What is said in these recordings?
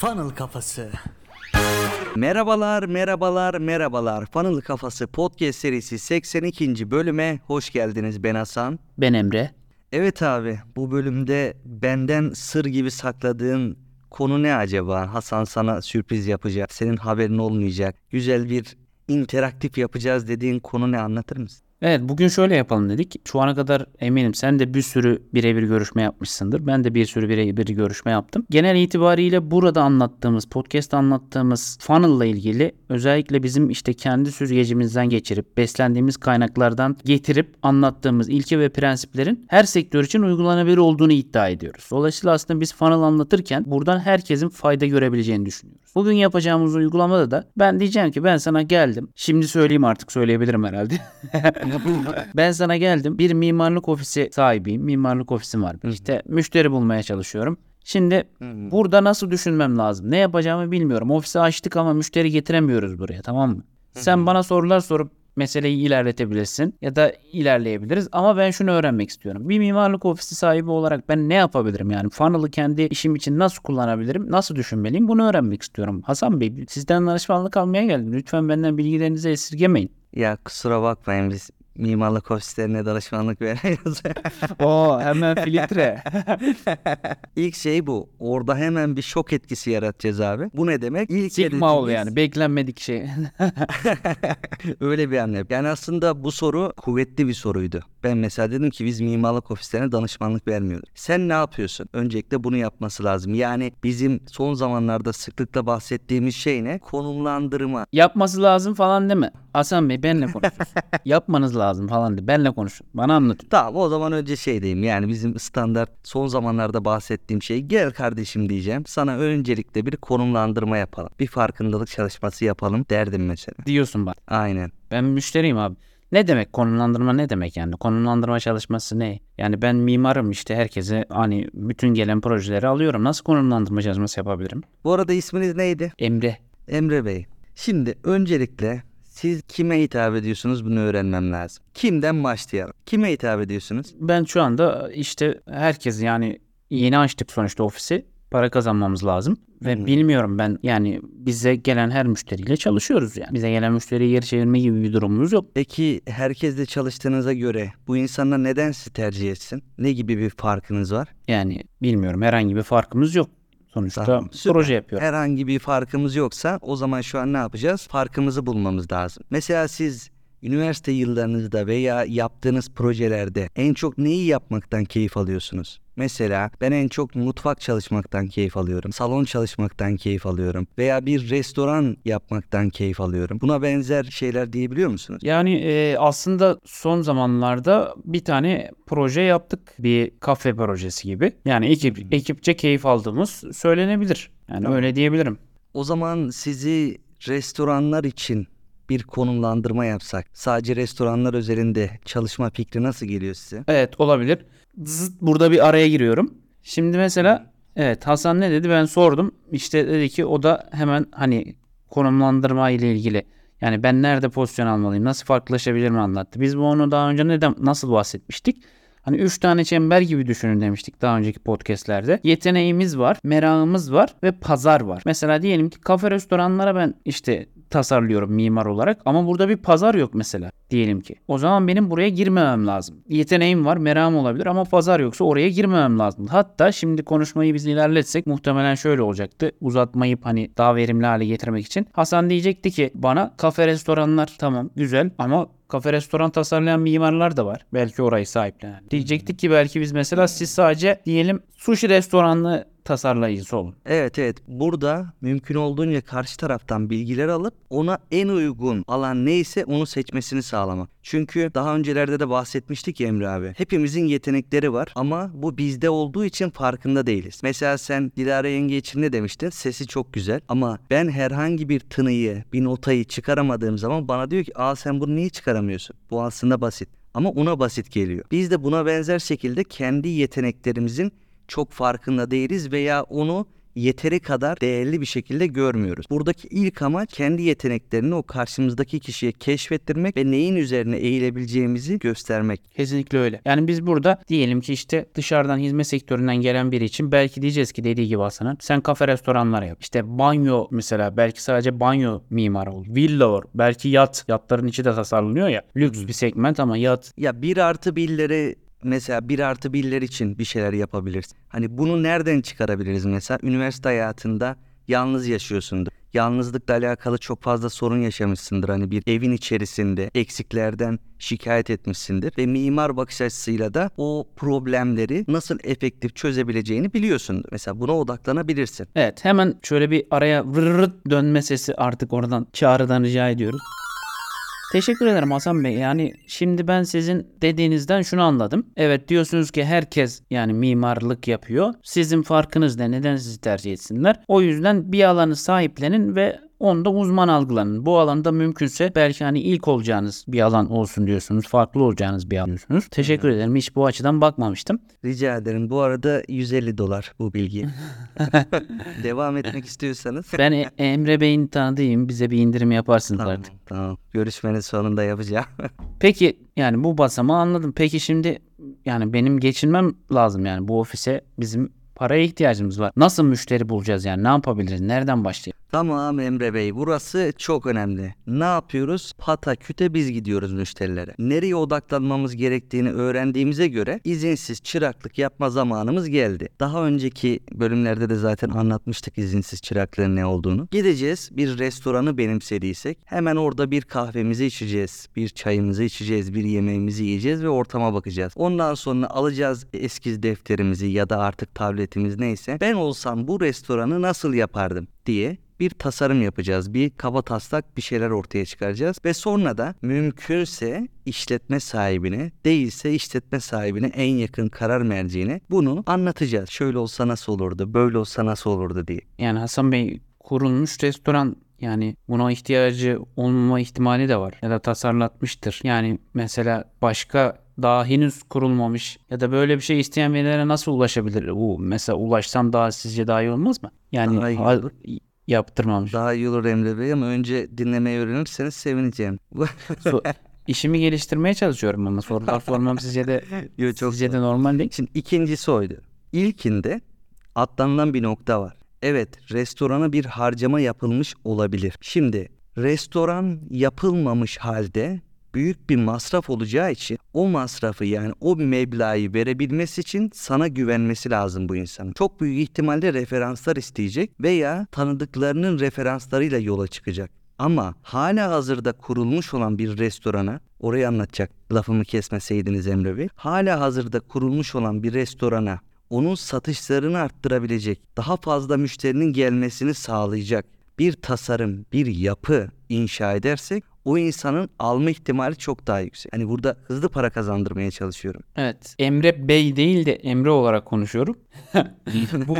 Funnel Kafası. Merhabalar, merhabalar, merhabalar. Funnel Kafası Podcast serisi 82. bölüme hoş geldiniz. Ben Hasan. Ben Emre. Evet abi, bu bölümde benden sır gibi sakladığın konu ne acaba? Hasan sana sürpriz yapacak, senin haberin olmayacak. Güzel bir interaktif yapacağız dediğin konu ne anlatır mısın? Evet bugün şöyle yapalım dedik. Şu ana kadar eminim sen de bir sürü birebir görüşme yapmışsındır. Ben de bir sürü birebir görüşme yaptım. Genel itibariyle burada anlattığımız, podcast anlattığımız funnel ile ilgili özellikle bizim işte kendi süzgecimizden geçirip beslendiğimiz kaynaklardan getirip anlattığımız ilke ve prensiplerin her sektör için uygulanabilir olduğunu iddia ediyoruz. Dolayısıyla aslında biz funnel anlatırken buradan herkesin fayda görebileceğini düşünüyoruz. Bugün yapacağımız uygulamada da ben diyeceğim ki ben sana geldim. Şimdi söyleyeyim artık söyleyebilirim herhalde. ben sana geldim. Bir mimarlık ofisi sahibiyim. Mimarlık ofisim var. İşte müşteri bulmaya çalışıyorum. Şimdi burada nasıl düşünmem lazım? Ne yapacağımı bilmiyorum. Ofisi açtık ama müşteri getiremiyoruz buraya tamam mı? Sen bana sorular sorup meseleyi ilerletebilirsin ya da ilerleyebiliriz ama ben şunu öğrenmek istiyorum. Bir mimarlık ofisi sahibi olarak ben ne yapabilirim yani funnel'ı kendi işim için nasıl kullanabilirim, nasıl düşünmeliyim bunu öğrenmek istiyorum. Hasan Bey sizden danışmanlık almaya geldim. Lütfen benden bilgilerinizi esirgemeyin. Ya kusura bakmayın biz mimarlık ofislerine danışmanlık veriyoruz. Oo hemen filtre. İlk şey bu. Orada hemen bir şok etkisi yaratacağız abi. Bu ne demek? İlk Sigma ol yani beklenmedik şey. Öyle bir anlam. Yani aslında bu soru kuvvetli bir soruydu. Ben mesela dedim ki biz mimarlık ofislerine danışmanlık vermiyoruz. Sen ne yapıyorsun? Öncelikle bunu yapması lazım. Yani bizim son zamanlarda sıklıkla bahsettiğimiz şey ne? Konumlandırma. Yapması lazım falan deme. Hasan Bey benle konuşun. Yapmanız lazım falan de. Benle konuşun. Bana anlatın. Tamam o zaman önce şey diyeyim. Yani bizim standart son zamanlarda bahsettiğim şey gel kardeşim diyeceğim. Sana öncelikle bir konumlandırma yapalım. Bir farkındalık çalışması yapalım derdim mesela. Diyorsun bak. Aynen. Ben müşteriyim abi. Ne demek konumlandırma ne demek yani? Konumlandırma çalışması ne? Yani ben mimarım işte herkese hani bütün gelen projeleri alıyorum. Nasıl konumlandırma çalışması yapabilirim? Bu arada isminiz neydi? Emre. Emre Bey. Şimdi öncelikle siz kime hitap ediyorsunuz bunu öğrenmem lazım. Kimden başlayalım? Kime hitap ediyorsunuz? Ben şu anda işte herkes yani yeni açtık sonuçta ofisi. Para kazanmamız lazım. Ve Hı. bilmiyorum ben yani bize gelen her müşteriyle çalışıyoruz yani. Bize gelen müşteriyi geri çevirme gibi bir durumumuz yok. Peki herkesle çalıştığınıza göre bu insanlar neden sizi tercih etsin? Ne gibi bir farkınız var? Yani bilmiyorum herhangi bir farkımız yok. Sonuçta Tamam, süper. proje yapıyor. Herhangi bir farkımız yoksa o zaman şu an ne yapacağız? Farkımızı bulmamız lazım. Mesela siz üniversite yıllarınızda veya yaptığınız projelerde en çok neyi yapmaktan keyif alıyorsunuz? Mesela ben en çok mutfak çalışmaktan keyif alıyorum. Salon çalışmaktan keyif alıyorum. Veya bir restoran yapmaktan keyif alıyorum. Buna benzer şeyler diyebiliyor musunuz? Yani e, aslında son zamanlarda bir tane proje yaptık. Bir kafe projesi gibi. Yani ekip, ekipçe keyif aldığımız söylenebilir. Yani Tamam. öyle diyebilirim. O zaman sizi restoranlar için bir konumlandırma yapsak, sadece restoranlar özelinde çalışma fikri nasıl geliyor size? Evet olabilir. Zıt burada bir araya giriyorum. Şimdi mesela evet Hasan ne dedi ben sordum. İşte dedi ki o da hemen hani konumlandırma ile ilgili yani ben nerede pozisyon almalıyım nasıl farklılaşabilirim anlattı. Biz bu onu daha önce neden nasıl bahsetmiştik? Hani üç tane çember gibi düşünün demiştik daha önceki podcastlerde. Yeteneğimiz var, merakımız var ve pazar var. Mesela diyelim ki kafe restoranlara ben işte tasarlıyorum mimar olarak ama burada bir pazar yok mesela diyelim ki. O zaman benim buraya girmemem lazım. Yeteneğim var, merakım olabilir ama pazar yoksa oraya girmemem lazım. Hatta şimdi konuşmayı biz ilerletsek muhtemelen şöyle olacaktı. Uzatmayıp hani daha verimli hale getirmek için. Hasan diyecekti ki bana kafe restoranlar tamam güzel ama kafe restoran tasarlayan mimarlar da var. Belki orayı sahiplenen. Diyecektik ki belki biz mesela siz sadece diyelim sushi restoranlı tasarlayıcısı olun. Evet evet burada mümkün olduğunca karşı taraftan bilgiler alıp ona en uygun alan neyse onu seçmesini sağlamak. Çünkü daha öncelerde de bahsetmiştik ya Emre abi. Hepimizin yetenekleri var ama bu bizde olduğu için farkında değiliz. Mesela sen Dilara yenge için ne demiştin? Sesi çok güzel ama ben herhangi bir tınıyı, bir notayı çıkaramadığım zaman bana diyor ki aa sen bunu niye çıkaramıyorsun? Bu aslında basit. Ama ona basit geliyor. Biz de buna benzer şekilde kendi yeteneklerimizin çok farkında değiliz veya onu yeteri kadar değerli bir şekilde görmüyoruz. Buradaki ilk amaç kendi yeteneklerini o karşımızdaki kişiye keşfettirmek ve neyin üzerine eğilebileceğimizi göstermek. Kesinlikle öyle. Yani biz burada diyelim ki işte dışarıdan hizmet sektöründen gelen biri için belki diyeceğiz ki dediği gibi Hasan'ın sen kafe restoranlar yap. İşte banyo mesela belki sadece banyo mimarı ol. Villa olur. Belki yat. Yatların içi de tasarlanıyor ya. Lüks bir segment ama yat. Ya bir artı birleri mesela bir artı birler için bir şeyler yapabiliriz. Hani bunu nereden çıkarabiliriz mesela? Üniversite hayatında yalnız yaşıyorsundur. Yalnızlıkla alakalı çok fazla sorun yaşamışsındır. Hani bir evin içerisinde eksiklerden şikayet etmişsindir. Ve mimar bakış açısıyla da o problemleri nasıl efektif çözebileceğini biliyorsundur. Mesela buna odaklanabilirsin. Evet hemen şöyle bir araya vırırıt dönme sesi artık oradan çağrıdan rica ediyoruz. Teşekkür ederim Hasan Bey. Yani şimdi ben sizin dediğinizden şunu anladım. Evet diyorsunuz ki herkes yani mimarlık yapıyor. Sizin farkınız ne? Neden sizi tercih etsinler? O yüzden bir alanı sahiplenin ve onda uzman algılanın. Bu alanda mümkünse belki hani ilk olacağınız bir alan olsun diyorsunuz. Farklı olacağınız bir alan diyorsunuz. Teşekkür ederim. Hiç bu açıdan bakmamıştım. Rica ederim. Bu arada 150 dolar bu bilgi. Devam etmek istiyorsanız. Ben E- Emre Bey'in tanıdığım. Bize bir indirim yaparsınız Tamam, artık. tamam. Görüşmenin sonunda yapacağım. Peki yani bu basamağı anladım. Peki şimdi yani benim geçinmem lazım yani bu ofise bizim paraya ihtiyacımız var. Nasıl müşteri bulacağız yani ne yapabiliriz? Nereden başlayalım? Tamam Emre Bey burası çok önemli. Ne yapıyoruz? Pata küte biz gidiyoruz müşterilere. Nereye odaklanmamız gerektiğini öğrendiğimize göre izinsiz çıraklık yapma zamanımız geldi. Daha önceki bölümlerde de zaten anlatmıştık izinsiz çıraklığın ne olduğunu. Gideceğiz bir restoranı benimsediysek hemen orada bir kahvemizi içeceğiz. Bir çayımızı içeceğiz. Bir yemeğimizi yiyeceğiz ve ortama bakacağız. Ondan sonra alacağız eskiz defterimizi ya da artık tabletimiz neyse. Ben olsam bu restoranı nasıl yapardım diye bir tasarım yapacağız. Bir kaba taslak bir şeyler ortaya çıkaracağız. Ve sonra da mümkünse işletme sahibine değilse işletme sahibine en yakın karar merciine bunu anlatacağız. Şöyle olsa nasıl olurdu, böyle olsa nasıl olurdu diye. Yani Hasan Bey kurulmuş restoran yani buna ihtiyacı olmama ihtimali de var. Ya da tasarlatmıştır. Yani mesela başka daha henüz kurulmamış ya da böyle bir şey isteyen verilere nasıl ulaşabilir? Bu mesela ulaşsam daha sizce daha iyi olmaz mı? Yani Daha iyi olur. yaptırmamış. Daha iyi olur Emre Bey ama önce dinlemeyi öğrenirseniz sevineceğim. So- işimi geliştirmeye çalışıyorum ama sorular sormam sizce de Yo, çok sizce de normal değil. Şimdi ikincisi oydu. İlkinde atlanılan bir nokta var. Evet, restorana bir harcama yapılmış olabilir. Şimdi restoran yapılmamış halde büyük bir masraf olacağı için o masrafı yani o meblağı verebilmesi için sana güvenmesi lazım bu insanın. Çok büyük ihtimalle referanslar isteyecek veya tanıdıklarının referanslarıyla yola çıkacak. Ama hala hazırda kurulmuş olan bir restorana, orayı anlatacak lafımı kesmeseydiniz Emre Bey. Hala hazırda kurulmuş olan bir restorana onun satışlarını arttırabilecek, daha fazla müşterinin gelmesini sağlayacak bir tasarım, bir yapı inşa edersek o insanın alma ihtimali çok daha yüksek. Hani burada hızlı para kazandırmaya çalışıyorum. Evet. Emre Bey değil de Emre olarak konuşuyorum. bu,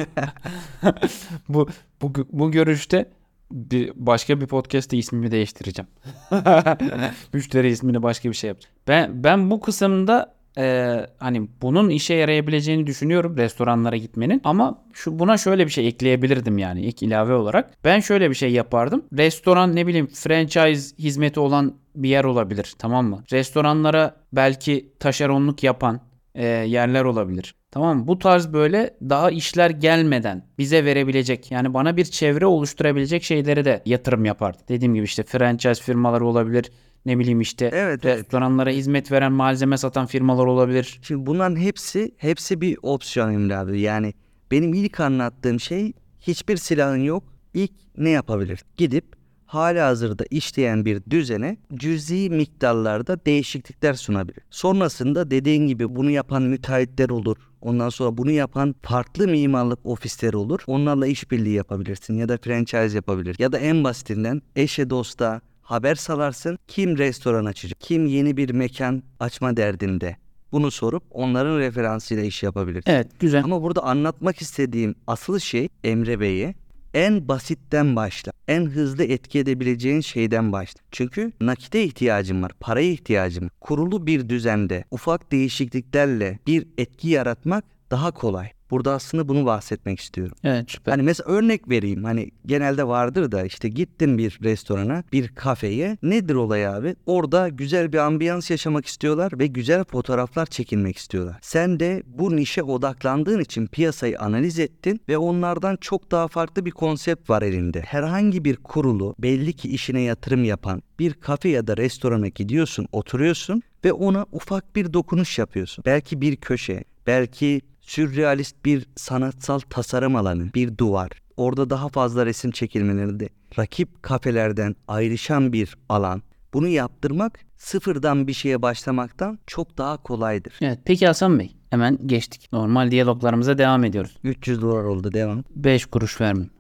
bu bu bu görüşte bir başka bir podcast'te ismimi değiştireceğim. Müşteri ismini başka bir şey yapacağım. Ben ben bu kısımda e, hani bunun işe yarayabileceğini düşünüyorum restoranlara gitmenin ama şu buna şöyle bir şey ekleyebilirdim yani ilk ilave olarak. Ben şöyle bir şey yapardım. Restoran ne bileyim franchise hizmeti olan bir yer olabilir tamam mı? Restoranlara belki taşeronluk yapan e, yerler olabilir. Tamam mı? Bu tarz böyle daha işler gelmeden bize verebilecek yani bana bir çevre oluşturabilecek şeylere de yatırım yapardım. Dediğim gibi işte franchise firmaları olabilir. Ne bileyim işte Evet, evet. restoranlara hizmet veren malzeme satan firmalar olabilir. Şimdi bunların hepsi hepsi bir opsiyon Emre abi. Yani benim ilk anlattığım şey hiçbir silahın yok. İlk ne yapabilir? Gidip hala hazırda işleyen bir düzene cüzi miktarlarda değişiklikler sunabilir. Sonrasında dediğin gibi bunu yapan müteahhitler olur. Ondan sonra bunu yapan farklı mimarlık ofisleri olur. Onlarla işbirliği yapabilirsin ya da franchise yapabilir. Ya da en basitinden eşe dosta haber salarsın. Kim restoran açacak? Kim yeni bir mekan açma derdinde? Bunu sorup onların referansıyla iş yapabilirsin. Evet güzel. Ama burada anlatmak istediğim asıl şey Emre Bey'e en basitten başla. En hızlı etki edebileceğin şeyden başla. Çünkü nakite ihtiyacım var, paraya ihtiyacım. var. Kurulu bir düzende ufak değişikliklerle bir etki yaratmak daha kolay. Burada aslında bunu bahsetmek istiyorum. Evet süper. Hani mesela örnek vereyim. Hani genelde vardır da işte gittin bir restorana, bir kafeye. Nedir olay abi? Orada güzel bir ambiyans yaşamak istiyorlar ve güzel fotoğraflar çekilmek istiyorlar. Sen de bu nişe odaklandığın için piyasayı analiz ettin ve onlardan çok daha farklı bir konsept var elinde. Herhangi bir kurulu belli ki işine yatırım yapan bir kafe ya da restorana gidiyorsun, oturuyorsun ve ona ufak bir dokunuş yapıyorsun. Belki bir köşe, belki sürrealist bir sanatsal tasarım alanı, bir duvar. Orada daha fazla resim çekilmeleri de rakip kafelerden ayrışan bir alan. Bunu yaptırmak sıfırdan bir şeye başlamaktan çok daha kolaydır. Evet peki Hasan Bey hemen geçtik. Normal diyaloglarımıza devam ediyoruz. 300 dolar oldu devam. 5 kuruş vermem.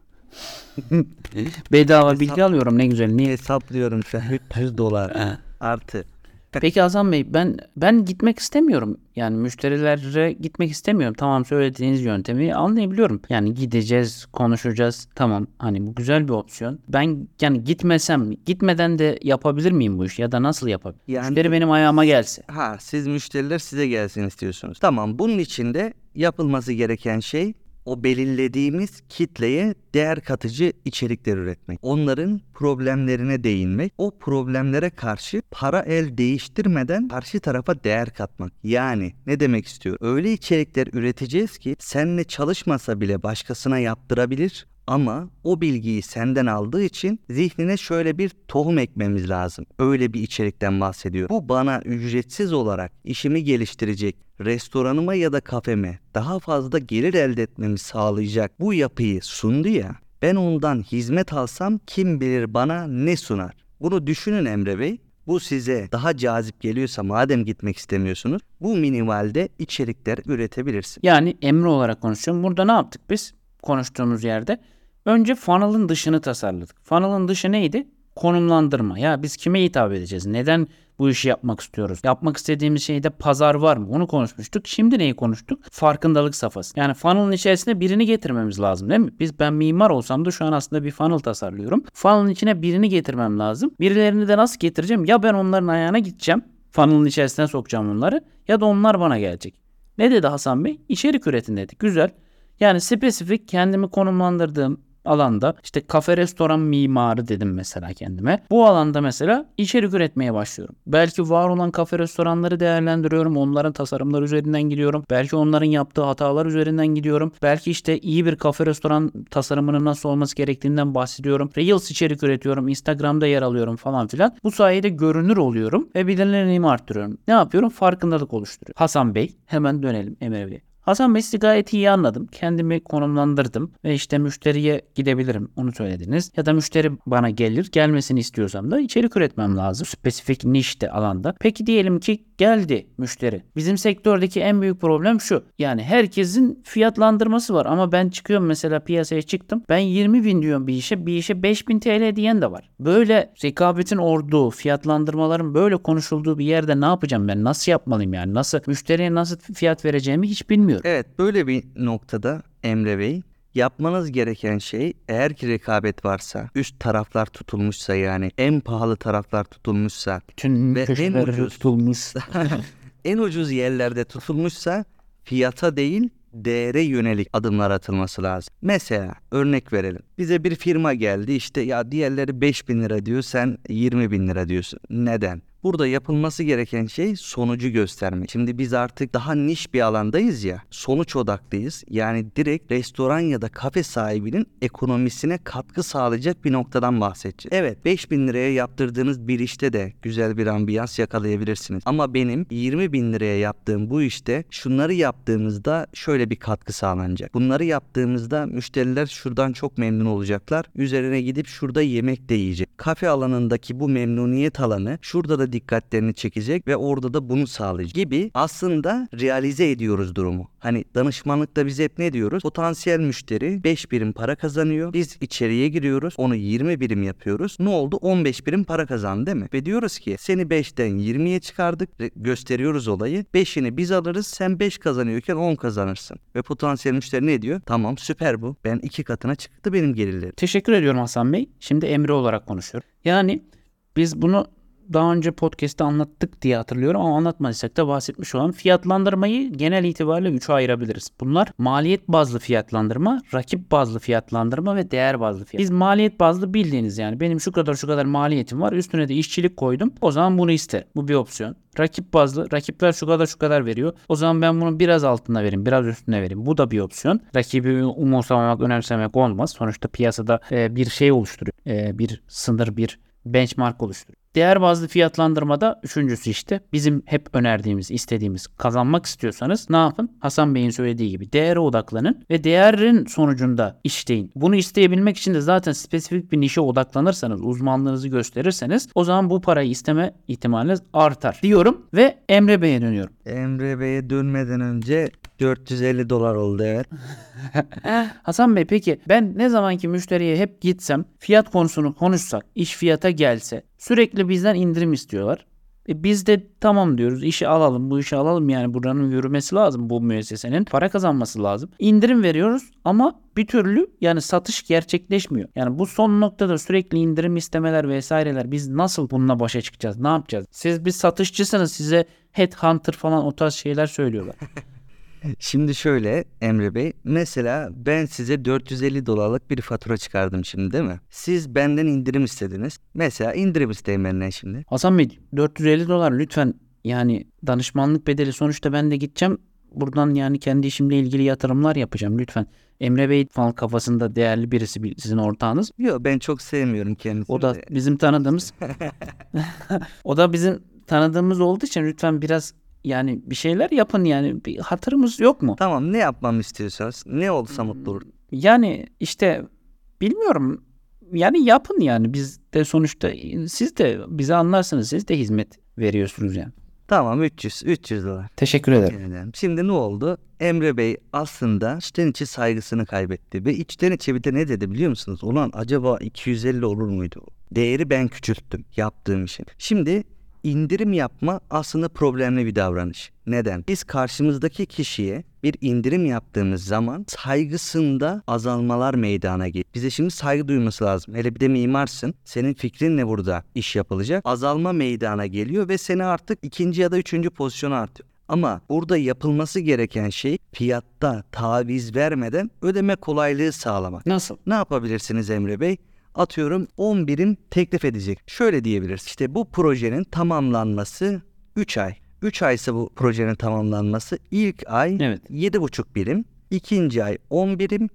Bedava bilgi alıyorum ne güzel. Niye? Hesaplıyorum şu an 300 dolar artı. Peki Hasan Bey ben ben gitmek istemiyorum. Yani müşterilere gitmek istemiyorum. Tamam söylediğiniz yöntemi anlayabiliyorum. Yani gideceğiz, konuşacağız. Tamam hani bu güzel bir opsiyon. Ben yani gitmesem, gitmeden de yapabilir miyim bu işi ya da nasıl yapabilirim? Yani- Müşteri benim ayağıma gelse. Ha siz müşteriler size gelsin istiyorsunuz. Tamam bunun için de yapılması gereken şey o belirlediğimiz kitleye değer katıcı içerikler üretmek. Onların problemlerine değinmek. O problemlere karşı para el değiştirmeden karşı tarafa değer katmak. Yani ne demek istiyor? Öyle içerikler üreteceğiz ki seninle çalışmasa bile başkasına yaptırabilir ama o bilgiyi senden aldığı için zihnine şöyle bir tohum ekmemiz lazım. Öyle bir içerikten bahsediyor. Bu bana ücretsiz olarak işimi geliştirecek, restoranıma ya da kafeme daha fazla gelir elde etmemi sağlayacak bu yapıyı sundu ya. Ben ondan hizmet alsam kim bilir bana ne sunar. Bunu düşünün Emre Bey. Bu size daha cazip geliyorsa madem gitmek istemiyorsunuz bu minimalde içerikler üretebilirsiniz. Yani Emre olarak konuşuyorum. Burada ne yaptık biz konuştuğumuz yerde? Önce funnel'ın dışını tasarladık. Funnel'ın dışı neydi? Konumlandırma. Ya biz kime hitap edeceğiz? Neden bu işi yapmak istiyoruz? Yapmak istediğimiz şeyde pazar var mı? Onu konuşmuştuk. Şimdi neyi konuştuk? Farkındalık safhası. Yani funnel'ın içerisine birini getirmemiz lazım değil mi? Biz ben mimar olsam da şu an aslında bir funnel tasarlıyorum. Funnel'ın içine birini getirmem lazım. Birilerini de nasıl getireceğim? Ya ben onların ayağına gideceğim. Funnel'ın içerisine sokacağım onları. Ya da onlar bana gelecek. Ne dedi Hasan Bey? İçerik üretin dedi. Güzel. Yani spesifik kendimi konumlandırdığım alanda işte kafe restoran mimarı dedim mesela kendime. Bu alanda mesela içerik üretmeye başlıyorum. Belki var olan kafe restoranları değerlendiriyorum. Onların tasarımları üzerinden gidiyorum. Belki onların yaptığı hatalar üzerinden gidiyorum. Belki işte iyi bir kafe restoran tasarımının nasıl olması gerektiğinden bahsediyorum. Reels içerik üretiyorum. Instagram'da yer alıyorum falan filan. Bu sayede görünür oluyorum ve bilinirliğimi arttırıyorum. Ne yapıyorum? Farkındalık oluşturuyorum. Hasan Bey hemen dönelim Emre Bey. Hasan Bey sizi gayet iyi anladım. Kendimi konumlandırdım ve işte müşteriye gidebilirim onu söylediniz. Ya da müşteri bana gelir gelmesini istiyorsam da içerik üretmem lazım. Spesifik nişte alanda. Peki diyelim ki geldi müşteri. Bizim sektördeki en büyük problem şu. Yani herkesin fiyatlandırması var ama ben çıkıyorum mesela piyasaya çıktım. Ben 20 bin diyorum bir işe bir işe 5000 TL diyen de var. Böyle rekabetin olduğu fiyatlandırmaların böyle konuşulduğu bir yerde ne yapacağım ben? Nasıl yapmalıyım yani? Nasıl müşteriye nasıl fiyat vereceğimi hiç bilmiyorum. Evet böyle bir noktada Emre Bey yapmanız gereken şey eğer ki rekabet varsa üst taraflar tutulmuşsa yani en pahalı taraflar tutulmuşsa Bütün Ve en ucuz. tutulmuş. en ucuz yerlerde tutulmuşsa fiyata değil değere yönelik adımlar atılması lazım. Mesela örnek verelim. Bize bir firma geldi işte ya diğerleri 5 bin lira diyor sen 20 bin lira diyorsun. Neden? Burada yapılması gereken şey sonucu göstermek. Şimdi biz artık daha niş bir alandayız ya. Sonuç odaklıyız. Yani direkt restoran ya da kafe sahibinin ekonomisine katkı sağlayacak bir noktadan bahsedeceğiz. Evet 5000 liraya yaptırdığınız bir işte de güzel bir ambiyans yakalayabilirsiniz. Ama benim 20 bin liraya yaptığım bu işte şunları yaptığımızda şöyle bir katkı sağlanacak. Bunları yaptığımızda müşteriler şuradan çok memnun olacaklar. Üzerine gidip şurada yemek de yiyecek. Kafe alanındaki bu memnuniyet alanı şurada da dikkatlerini çekecek ve orada da bunu sağlayacak gibi aslında realize ediyoruz durumu. Hani danışmanlıkta biz hep ne diyoruz? Potansiyel müşteri 5 birim para kazanıyor. Biz içeriye giriyoruz. Onu 20 birim yapıyoruz. Ne oldu? 15 birim para kazandı değil mi? Ve diyoruz ki seni 5'ten 20'ye çıkardık. Gösteriyoruz olayı. 5'ini biz alırız. Sen 5 kazanıyorken 10 kazanırsın. Ve potansiyel müşteri ne diyor? Tamam süper bu. Ben 2 katına çıktı benim gelirlerim. Teşekkür ediyorum Hasan Bey. Şimdi Emre olarak konuşuyorum. Yani biz bunu daha önce podcast'te anlattık diye hatırlıyorum ama anlatmadıysak da bahsetmiş olan fiyatlandırmayı genel itibariyle 3'e ayırabiliriz. Bunlar maliyet bazlı fiyatlandırma, rakip bazlı fiyatlandırma ve değer bazlı fiyat. Biz maliyet bazlı bildiğiniz yani benim şu kadar şu kadar maliyetim var üstüne de işçilik koydum. O zaman bunu isterim. Bu bir opsiyon. Rakip bazlı rakipler şu kadar şu kadar veriyor. O zaman ben bunu biraz altına vereyim, biraz üstüne vereyim. Bu da bir opsiyon. Rakibi umursamamak, önemsemek olmaz. Sonuçta piyasada e, bir şey oluşturuyor. E, bir sınır, bir benchmark oluşturuyor. Değer bazlı fiyatlandırmada üçüncüsü işte bizim hep önerdiğimiz, istediğimiz kazanmak istiyorsanız ne yapın? Hasan Bey'in söylediği gibi değere odaklanın ve değerin sonucunda işleyin. Bunu isteyebilmek için de zaten spesifik bir nişe odaklanırsanız, uzmanlığınızı gösterirseniz o zaman bu parayı isteme ihtimaliniz artar diyorum ve Emre Bey'e dönüyorum. Emre Bey'e dönmeden önce 450 dolar oldu evet. Hasan Bey peki ben ne zamanki müşteriye hep gitsem fiyat konusunu konuşsak iş fiyata gelse sürekli bizden indirim istiyorlar. E biz de tamam diyoruz işi alalım bu işi alalım yani buranın yürümesi lazım bu müessesenin para kazanması lazım. İndirim veriyoruz ama bir türlü yani satış gerçekleşmiyor. Yani bu son noktada sürekli indirim istemeler vesaireler biz nasıl bununla başa çıkacağız ne yapacağız? Siz bir satışçısınız size headhunter falan o tarz şeyler söylüyorlar. Şimdi şöyle Emre Bey mesela ben size 450 dolarlık bir fatura çıkardım şimdi değil mi? Siz benden indirim istediniz. Mesela indirim isteyin benden şimdi. Hasan Bey 450 dolar lütfen yani danışmanlık bedeli sonuçta ben de gideceğim buradan yani kendi işimle ilgili yatırımlar yapacağım lütfen. Emre Bey falan kafasında değerli birisi bir- sizin ortağınız. Yok ben çok sevmiyorum kendisini. O da bizim tanıdığımız. o da bizim tanıdığımız olduğu için lütfen biraz yani bir şeyler yapın yani bir hatırımız yok mu? Tamam ne yapmamı istiyorsanız ne olsa mutlu olurum. Yani işte bilmiyorum yani yapın yani biz de sonuçta siz de bize anlarsınız siz de hizmet veriyorsunuz yani. Tamam 300 300 dolar. Teşekkür ederim. Şimdi ne oldu? Emre Bey aslında içten içe saygısını kaybetti ve içten içe bir de ne dedi biliyor musunuz? Ulan acaba 250 olur muydu? Değeri ben küçülttüm yaptığım için. Şimdi indirim yapma aslında problemli bir davranış. Neden? Biz karşımızdaki kişiye bir indirim yaptığımız zaman saygısında azalmalar meydana geliyor. Bize şimdi saygı duyması lazım. Hele bir de mimarsın. Senin fikrinle burada iş yapılacak. Azalma meydana geliyor ve seni artık ikinci ya da üçüncü pozisyona artıyor. Ama burada yapılması gereken şey fiyatta taviz vermeden ödeme kolaylığı sağlamak. Nasıl? Ne yapabilirsiniz Emre Bey? Atıyorum 10 birim teklif edecek. Şöyle diyebiliriz. İşte bu projenin tamamlanması 3 ay. 3 ay ise bu projenin tamamlanması ilk ay Evet. 7,5 birim, ikinci ay 10 birim,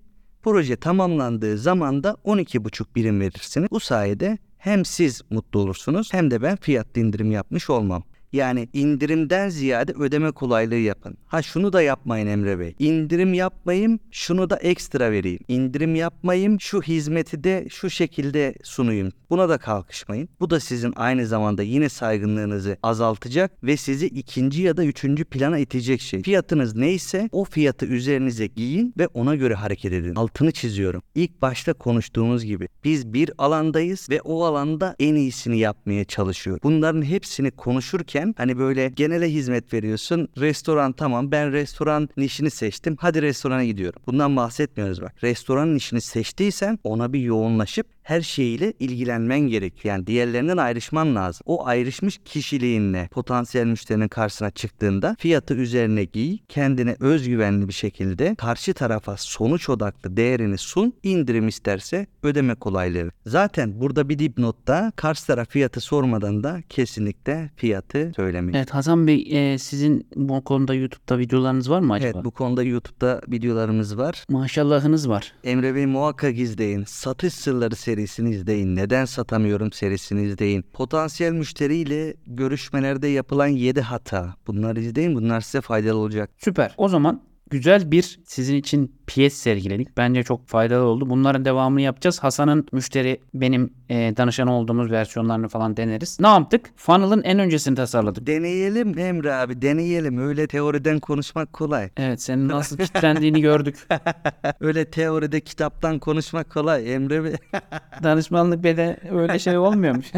proje tamamlandığı zaman da 12,5 birim verirsiniz. Bu sayede hem siz mutlu olursunuz hem de ben fiyat indirim yapmış olmam. Yani indirimden ziyade ödeme kolaylığı yapın. Ha şunu da yapmayın Emre Bey. İndirim yapmayayım, şunu da ekstra vereyim. İndirim yapmayayım, şu hizmeti de şu şekilde sunayım. Buna da kalkışmayın. Bu da sizin aynı zamanda yine saygınlığınızı azaltacak ve sizi ikinci ya da üçüncü plana itecek şey. Fiyatınız neyse o fiyatı üzerinize giyin ve ona göre hareket edin. Altını çiziyorum. İlk başta konuştuğumuz gibi biz bir alandayız ve o alanda en iyisini yapmaya çalışıyor. Bunların hepsini konuşurken hani böyle genele hizmet veriyorsun. Restoran tamam ben restoran nişini seçtim. Hadi restorana gidiyorum. Bundan bahsetmiyoruz bak. Restoranın işini seçtiysen ona bir yoğunlaşıp her şeyiyle ilgilenmen gerekiyor. Yani diğerlerinden ayrışman lazım. O ayrışmış kişiliğinle potansiyel müşterinin karşısına çıktığında fiyatı üzerine giy, kendine özgüvenli bir şekilde karşı tarafa sonuç odaklı değerini sun, indirim isterse ödeme kolaylığı. Zaten burada bir dipnotta karşı taraf fiyatı sormadan da kesinlikle fiyatı söylemeyin. Evet Hasan Bey e, sizin bu konuda YouTube'da videolarınız var mı acaba? Evet bu konuda YouTube'da videolarımız var. Maşallahınız var. Emre Bey muhakkak izleyin. Satış sırları serisini izleyin. Neden satamıyorum serisini izleyin. Potansiyel müşteriyle görüşmelerde yapılan 7 hata. Bunları izleyin. Bunlar size faydalı olacak. Süper. O zaman güzel bir sizin için piyes sergiledik. Bence çok faydalı oldu. Bunların devamını yapacağız. Hasan'ın müşteri benim e, danışan olduğumuz versiyonlarını falan deneriz. Ne yaptık? Funnel'ın en öncesini tasarladık. Deneyelim Emre abi deneyelim. Öyle teoriden konuşmak kolay. Evet senin nasıl kitlendiğini gördük. Öyle teoride kitaptan konuşmak kolay Emre Bey. Danışmanlık bede öyle şey olmuyormuş.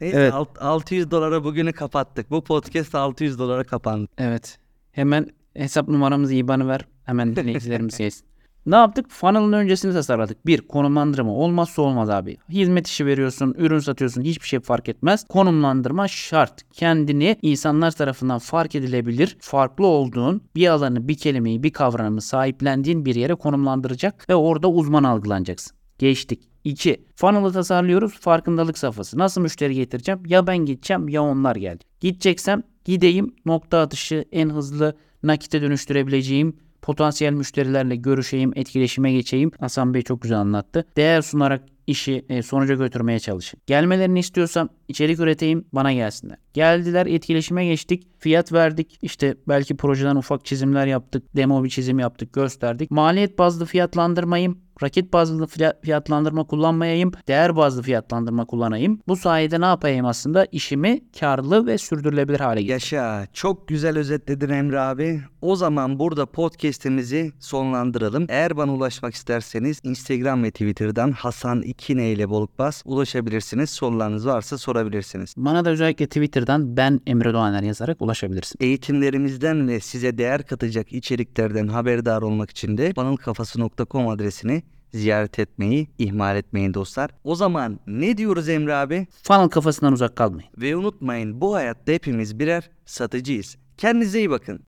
Neyse, Evet. alt- 600 dolara bugünü kapattık. Bu podcast 600 dolara kapandı. evet. Hemen hesap numaramızı IBAN'ı ver. Hemen dinleyicilerimiz gelsin. Ne yaptık? Funnel'ın öncesini tasarladık. Bir, konumlandırma olmazsa olmaz abi. Hizmet işi veriyorsun, ürün satıyorsun hiçbir şey fark etmez. Konumlandırma şart. Kendini insanlar tarafından fark edilebilir, farklı olduğun bir alanı, bir kelimeyi, bir kavramı sahiplendiğin bir yere konumlandıracak ve orada uzman algılanacaksın. Geçtik. 2. Funnel'ı tasarlıyoruz. Farkındalık safhası. Nasıl müşteri getireceğim? Ya ben gideceğim ya onlar geldi. Gideceksem gideyim nokta atışı en hızlı nakite dönüştürebileceğim potansiyel müşterilerle görüşeyim, etkileşime geçeyim. Hasan Bey çok güzel anlattı. Değer sunarak işi e, sonuca götürmeye çalışın. Gelmelerini istiyorsam içerik üreteyim bana gelsinler. Geldiler etkileşime geçtik. Fiyat verdik. İşte belki projeden ufak çizimler yaptık. Demo bir çizim yaptık gösterdik. Maliyet bazlı fiyatlandırmayım. Rakit bazlı fiya- fiyatlandırma kullanmayayım. Değer bazlı fiyatlandırma kullanayım. Bu sayede ne yapayım aslında? İşimi karlı ve sürdürülebilir hale getireyim. Yaşa çok güzel özetledin Emre abi. O zaman burada podcast'imizi sonlandıralım. Eğer bana ulaşmak isterseniz Instagram ve Twitter'dan Hasan İkine ile Bolukbas ulaşabilirsiniz. Sorularınız varsa sorabilirsiniz. Bana da özellikle Twitter'dan ben Emre Doğaner yazarak ulaşabilirsin. Eğitimlerimizden ve size değer katacak içeriklerden haberdar olmak için de funnelkafası.com adresini ziyaret etmeyi ihmal etmeyin dostlar. O zaman ne diyoruz Emre abi? Funnel kafasından uzak kalmayın. Ve unutmayın bu hayatta hepimiz birer satıcıyız. Kendinize iyi bakın.